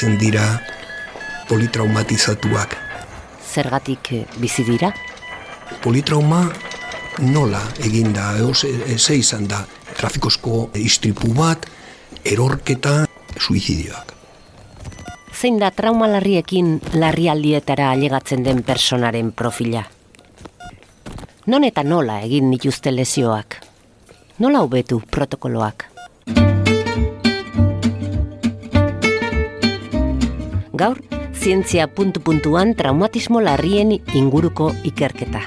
hiltzen dira politraumatizatuak. Zergatik eh, bizi dira? Politrauma nola eginda, ze izan da, trafikozko istripu bat, erorketa, suizidioak. Zein da trauma larriekin larrialdietara alegatzen den personaren profila? Non eta nola egin dituzte lesioak? Nola hobetu protokoloak? Gaur, zientzia puntu-puntuan traumatismo larrien inguruko ikerketa.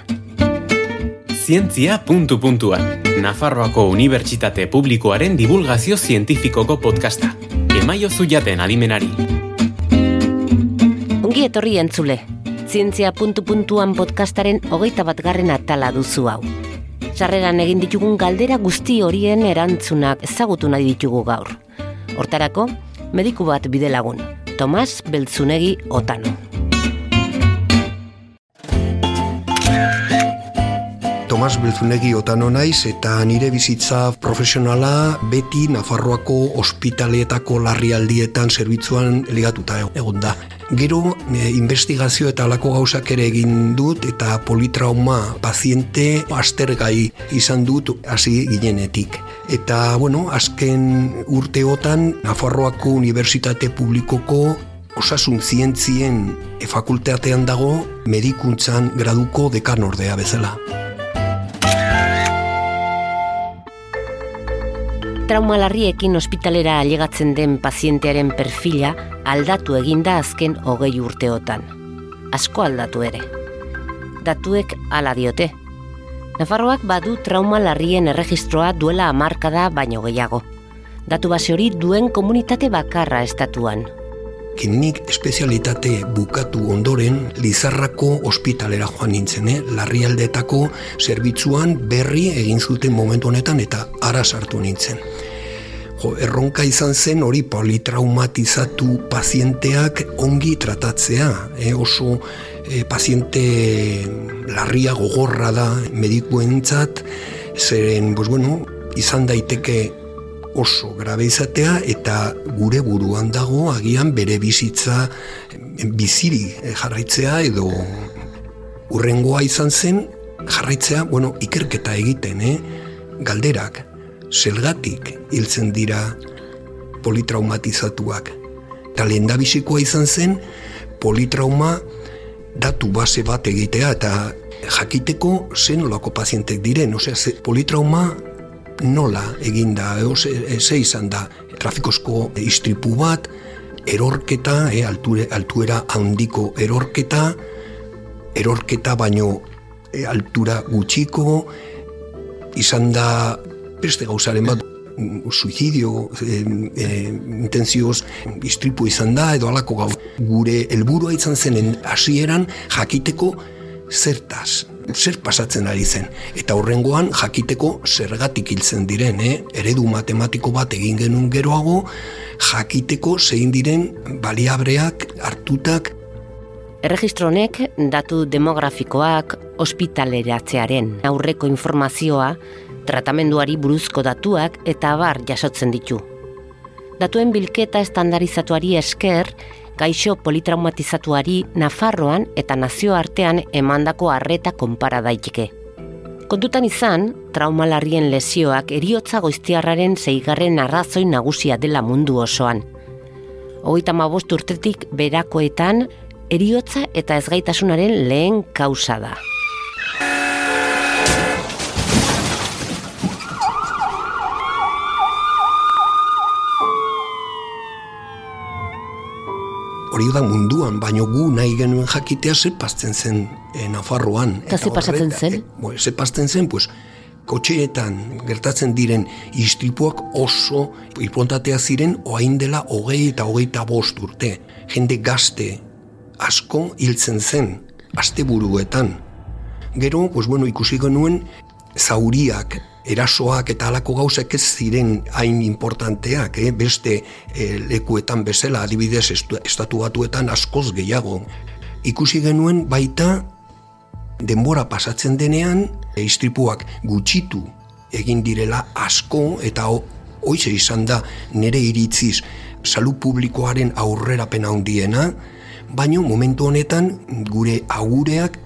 Zientzia puntu-puntuan, Nafarroako Unibertsitate Publikoaren divulgazio zientifikoko podcasta. Emaio zuiaten adimenari. Ongi etorri entzule, zientzia puntu-puntuan podcastaren hogeita bat garren atala duzu hau. Sarreran egin ditugun galdera guzti horien erantzunak ezagutu nahi ditugu gaur. Hortarako, mediku bat bide lagun, Tomas Beltzunegi Otano. Tomas Belzunegi otano naiz eta nire bizitza profesionala beti Nafarroako ospitaleetako larrialdietan zerbitzuan ligatuta egon da. Gero, e, investigazio eta alako gauzak ere egin dut eta politrauma paziente astergai izan dut hasi ginenetik. Eta, bueno, azken urteotan Nafarroako Unibertsitate Publikoko osasun zientzien fakultatean dago medikuntzan graduko dekanordea bezala. Trauma larriekin ospitalera alegatzen den pazientearen perfila aldatu eginda azken hogei urteotan. Asko aldatu ere. Datuek hala diote. Nafarroak badu trauma larrien erregistroa duela hamarkada baino gehiago. Datu base hori duen komunitate bakarra estatuan. Nik espezialitate bukatu ondoren Lizarrako ospitalera joan nintzen, eh? larrialdetako zerbitzuan berri egin zuten momentu honetan eta ara sartu nintzen jo, erronka izan zen hori politraumatizatu pazienteak ongi tratatzea, e, oso e, paziente larria gogorra da medikuentzat, zeren, pues bueno, izan daiteke oso grabe izatea eta gure buruan dago agian bere bizitza biziri jarraitzea edo urrengoa izan zen jarraitzea, bueno, ikerketa egiten, eh? galderak, zelgatik hiltzen dira politraumatizatuak. Eta lehen izan zen, politrauma datu base bat egitea eta jakiteko zen olako pazientek diren. Osea, politrauma nola eginda, ze, ze izan da, trafikozko istripu bat, erorketa, e, alture, altuera handiko erorketa, erorketa baino e, altura gutxiko, izan da beste gauzaren bat suizidio e, e, intenzioz istripu izan da edo alako gau. Gure helburua izan zenen hasieran jakiteko zertaz zer pasatzen ari zen. Eta horrengoan jakiteko zergatik hiltzen diren eh? eredu matematiko bat egin genuen geroago jakiteko zein diren baliabreak hartutak. Erregistro honek datu demografikoak ospitaleratzearen. Aurreko informazioa tratamenduari buruzko datuak eta abar jasotzen ditu. Datuen bilketa estandarizatuari esker, gaixo politraumatizatuari Nafarroan eta nazioartean emandako harreta konpara daiteke. Kontutan izan, trauma larrien lesioak eriotza goiztiarraren zeigarren arrazoi nagusia dela mundu osoan. Hogeita mabost urtetik berakoetan, eriotza eta ezgaitasunaren lehen kausa da. Hori da munduan, baino gu nahi genuen jakitea ze pasten zen e, Nafarroan. Eta ze pasatzen zen? E, ze pasten zen, pues, kotxeetan gertatzen diren istripuak oso ipontatea ziren oain dela hogei eta hogei bost urte. Jende gazte asko hiltzen zen, asteburuetan. Gero, pues bueno, ikusi genuen zauriak erasoak eta halako gauzek ez ziren hain importanteak, eh? beste eh, lekuetan bezala, adibidez estatu batuetan askoz gehiago. Ikusi genuen baita denbora pasatzen denean, istripuak gutxitu egin direla asko eta Hoize izan da nire iritziz salu publikoaren aurrerapen handiena, baino momentu honetan gure agureak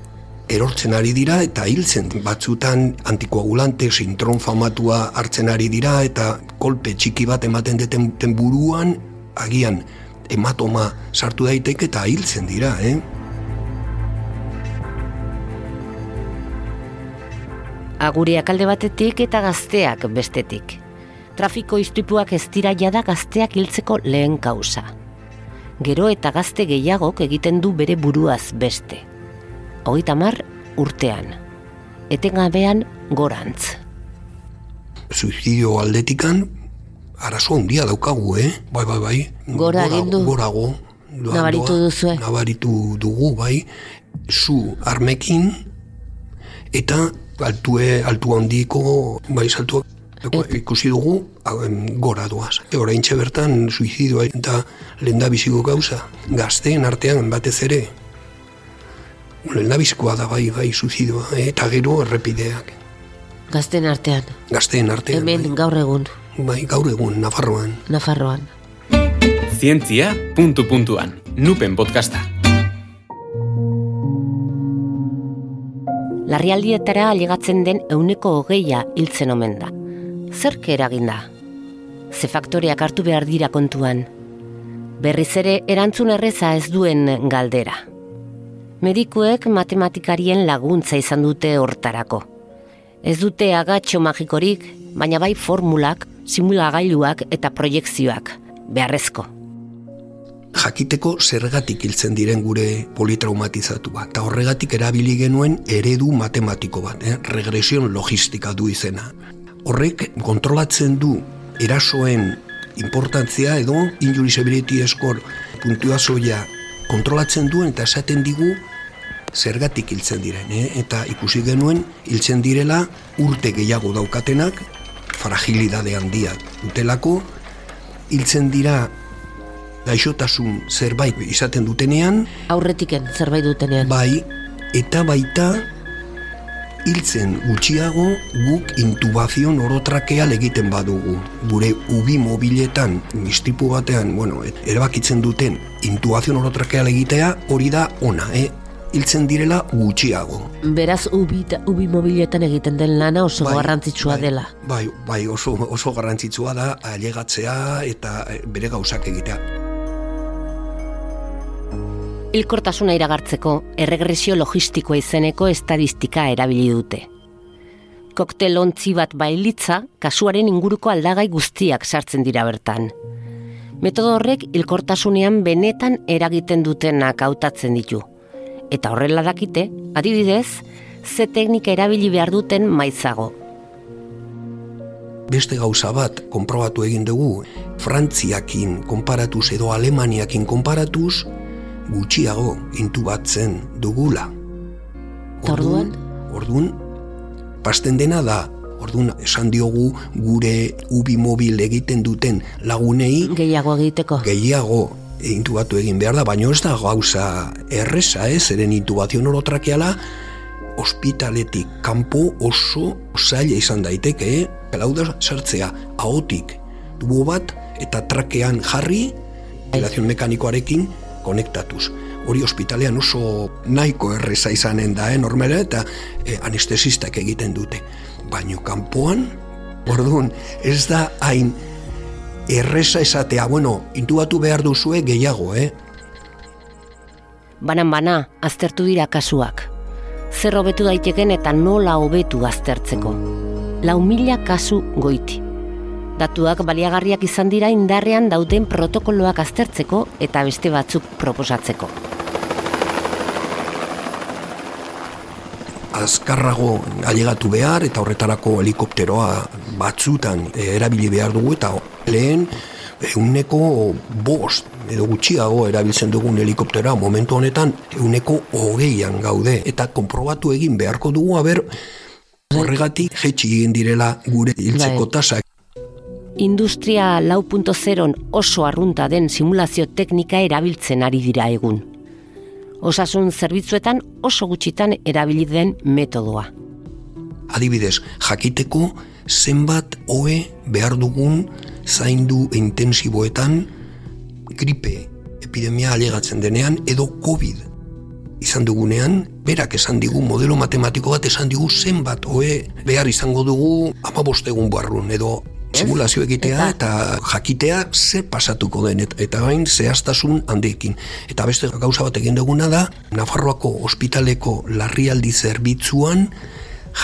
erortzen ari dira eta hiltzen batzutan antikoagulante sintron famatua hartzen ari dira eta kolpe txiki bat ematen deten buruan agian ematoma sartu daiteke eta hiltzen dira, eh? Aguriak alde batetik eta gazteak bestetik. Trafiko istripuak ez dira jada gazteak hiltzeko lehen kausa. Gero eta gazte gehiagok egiten du bere buruaz beste hogeita mar urtean. Etengabean gorantz. Suizidio aldetikan, arazo handia daukagu, eh? Bai, bai, bai. Gora. Gorago. Nabaritu duzu, eh? Nabaritu dugu, bai. Zu armekin, eta altue, altu handiko, bai, saltu ikusi dugu, gora doaz. E, Hora bertan, suizidioa eta lenda biziko gauza. Gazteen artean batez ere, Lehendabizkoa da bai, bai, suzidoa, eh? eta gero errepideak. Gazten artean. Gazten artean. Hemen bai. gaur egun. Bai, gaur egun, Nafarroan. Nafarroan. Zientzia, puntu puntuan, nupen podcasta. Larrialdietara alegatzen den euneko hogeia hiltzen omen da. Zerke eraginda? Ze faktoreak hartu behar dira kontuan. Berriz ere erantzun erreza ez duen galdera. Medikuek matematikarien laguntza izan dute hortarako. Ez dute agatxo magikorik, baina bai formulak, simulagailuak eta proiektzioak, beharrezko. Jakiteko zergatik hiltzen diren gure politraumatizatu bat, eta horregatik erabili genuen eredu matematiko bat, eh? regresion logistika du izena. Horrek kontrolatzen du erasoen importantzia edo injurisability score puntuazioa kontrolatzen duen eta esaten digu zergatik hiltzen diren, eh? eta ikusi genuen hiltzen direla urte gehiago daukatenak, fragilidade handia dutelako, hiltzen dira gaixotasun zerbait izaten dutenean, aurretiken zerbait dutenean, bai, eta baita hiltzen gutxiago guk intubazion orotrakeal egiten badugu. Gure ubi mobiletan, mistipu batean, bueno, erabakitzen duten intubazion orotrakeal egitea hori da ona, eh? hiltzen direla gutxiago. Beraz, ubi, ubi mobiletan egiten den lana oso bai, garrantzitsua bai, dela. Bai, bai oso, oso garrantzitsua da ailegatzea eta eh, bere gauzak egitea. Hilkortasuna iragartzeko erregresio logistikoa izeneko estadistika erabili dute. Koktel ontzi bat bailitza kasuaren inguruko aldagai guztiak sartzen dira bertan. Metodo horrek hilkortasunean benetan eragiten dutenak hautatzen ditu. Eta horrela dakite, adibidez, ze teknika erabili behar duten maizago. Beste gauza bat konprobatu egin dugu, Frantziakin konparatuz edo Alemaniakin konparatuz, gutxiago intubatzen dugula. Orduan? Orduan, pasten dena da, orduan esan diogu gure ubi mobil egiten duten lagunei gehiago egiteko. Gehiago intubatu egin behar da, baina ez da gauza erresa, ez, eren intubazio norotrakeala ospitaletik kanpo oso zaila izan daiteke, eh? da sartzea, ahotik, dugu bat, eta trakean jarri, relazion mekanikoarekin, konektatuz. Hori ospitalean oso nahiko erreza izanen da, eh, normala, eta eh, anestesistak egiten dute. Baino kanpoan, orduan, ez da hain erreza esatea, bueno, intubatu behar duzue gehiago, eh? Banan-bana, aztertu dira kasuak. Zer hobetu daiteken eta nola hobetu aztertzeko. Lau mila kasu goiti. Datuak baliagarriak izan dira indarrean dauden protokoloak aztertzeko eta beste batzuk proposatzeko. Azkarrago ailegatu behar eta horretarako helikopteroa batzutan eh, erabili behar dugu eta lehen euneko bost edo gutxiago erabiltzen dugun helikopteroa momentu honetan euneko hogeian gaude eta konprobatu egin beharko dugu haber horregatik jetxi egin direla gure hiltzeko bai. tasak industria lau punto oso arrunta den simulazio teknika erabiltzen ari dira egun. Osasun zerbitzuetan oso gutxitan erabili den metodoa. Adibidez, jakiteko zenbat hoe behar dugun zaindu intensiboetan gripe epidemia alegatzen denean edo COVID izan dugunean, berak esan digu, modelo matematiko bat esan digu zenbat hoe behar izango dugu amabostegun barrun edo simulazio egitea eta, jakitea zer pasatuko den eta, eta bain zehaztasun handeekin. Eta beste gauza bat egin duguna da, Nafarroako ospitaleko larrialdi zerbitzuan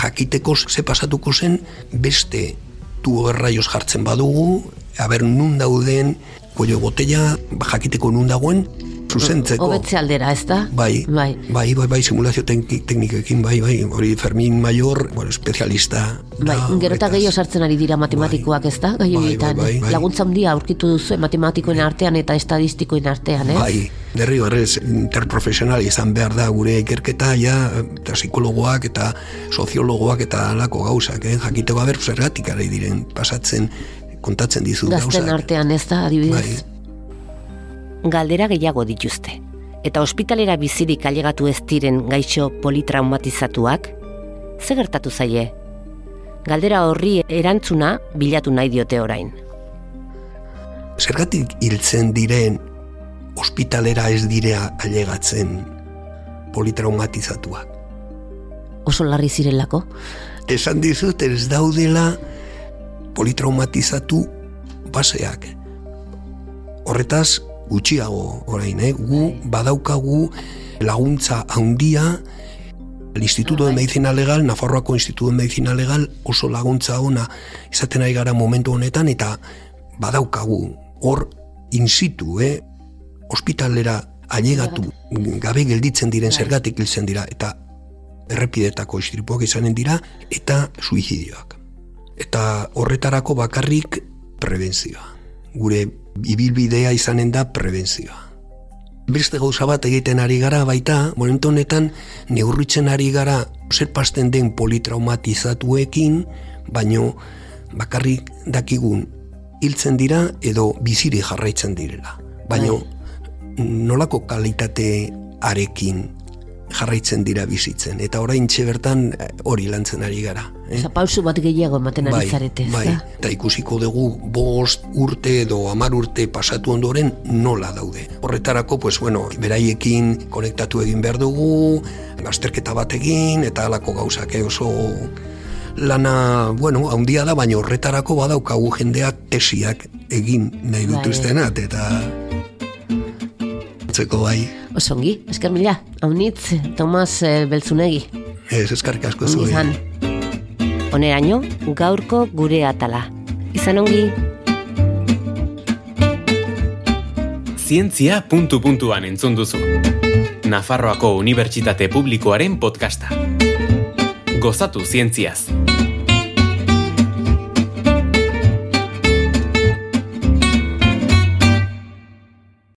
jakiteko ze pasatuko zen beste tuo erraioz jartzen badugu, haber nun dauden, kuello botella, jakiteko nun dagoen, zuzentzeko. Hobetze aldera, ez da? Bai, bai, bai, bai, bai simulazio teknikekin, bai, bai, hori Fermin Mayor, bueno, espezialista. Bai, gero eta gehiago sartzen ari dira matematikoak, ez da? Gai bai, bai, bai, bai, Laguntza handia aurkitu duzu matematikoen artean eta estadistikoen artean, ez? Bai, derri horrez, interprofesional izan behar da gure ikerketa, ja, eta psikologoak eta soziologoak eta alako gauzak, eh? jakiteko haber zergatik ari diren pasatzen kontatzen dizu gauzak. Gazten artean ez da, adibidez? Bai, galdera gehiago dituzte. Eta ospitalera bizirik ailegatu ez diren gaixo politraumatizatuak, ze gertatu zaie? Galdera horri erantzuna bilatu nahi diote orain. Zergatik hiltzen diren ospitalera ez direa ailegatzen politraumatizatuak? Oso larri zirelako? Esan dizut ez daudela politraumatizatu baseak. Horretaz, gutxiago orain, eh? gu bai. badaukagu laguntza handia el Instituto de bai. Medicina Legal, Nafarroako Instituto de Medicina Legal oso laguntza ona izaten ari gara momentu honetan eta badaukagu hor in situ, eh? ospitalera ailegatu gabe gelditzen diren bai. zergatik hiltzen dira eta errepidetako istripuak izanen dira eta suizidioak. Eta horretarako bakarrik prebentzioa. Gure ibilbidea izanen da prebentzioa. Beste gauza bat egiten ari gara baita, momentu honetan neurritzen ari gara zer pasten den politraumatizatuekin, baino bakarrik dakigun hiltzen dira edo biziri jarraitzen direla. Baino bai. nolako kalitate arekin jarraitzen dira bizitzen. Eta orain bertan eh, hori lantzen ari gara. Eh? pausu bat gehiago ematen ari bai, zarete. Bai, eta ikusiko dugu bost urte edo amar urte pasatu ondoren nola daude. Horretarako, pues bueno, beraiekin konektatu egin behar dugu, azterketa bat egin, eta alako gauzak eh, oso lana, bueno, haundia da, baina horretarako badaukagu jendeak tesiak egin nahi bai. eta hartzeko bai. Osongi, esker mila, haunitz, Tomas e, Beltzunegi. Ez, eskarrik asko zuen. Izan. Oneraino, gaurko gure atala. Izan ongi. Zientzia puntu puntuan entzun duzu. Nafarroako Unibertsitate Publikoaren podcasta. Gozatu zientziaz.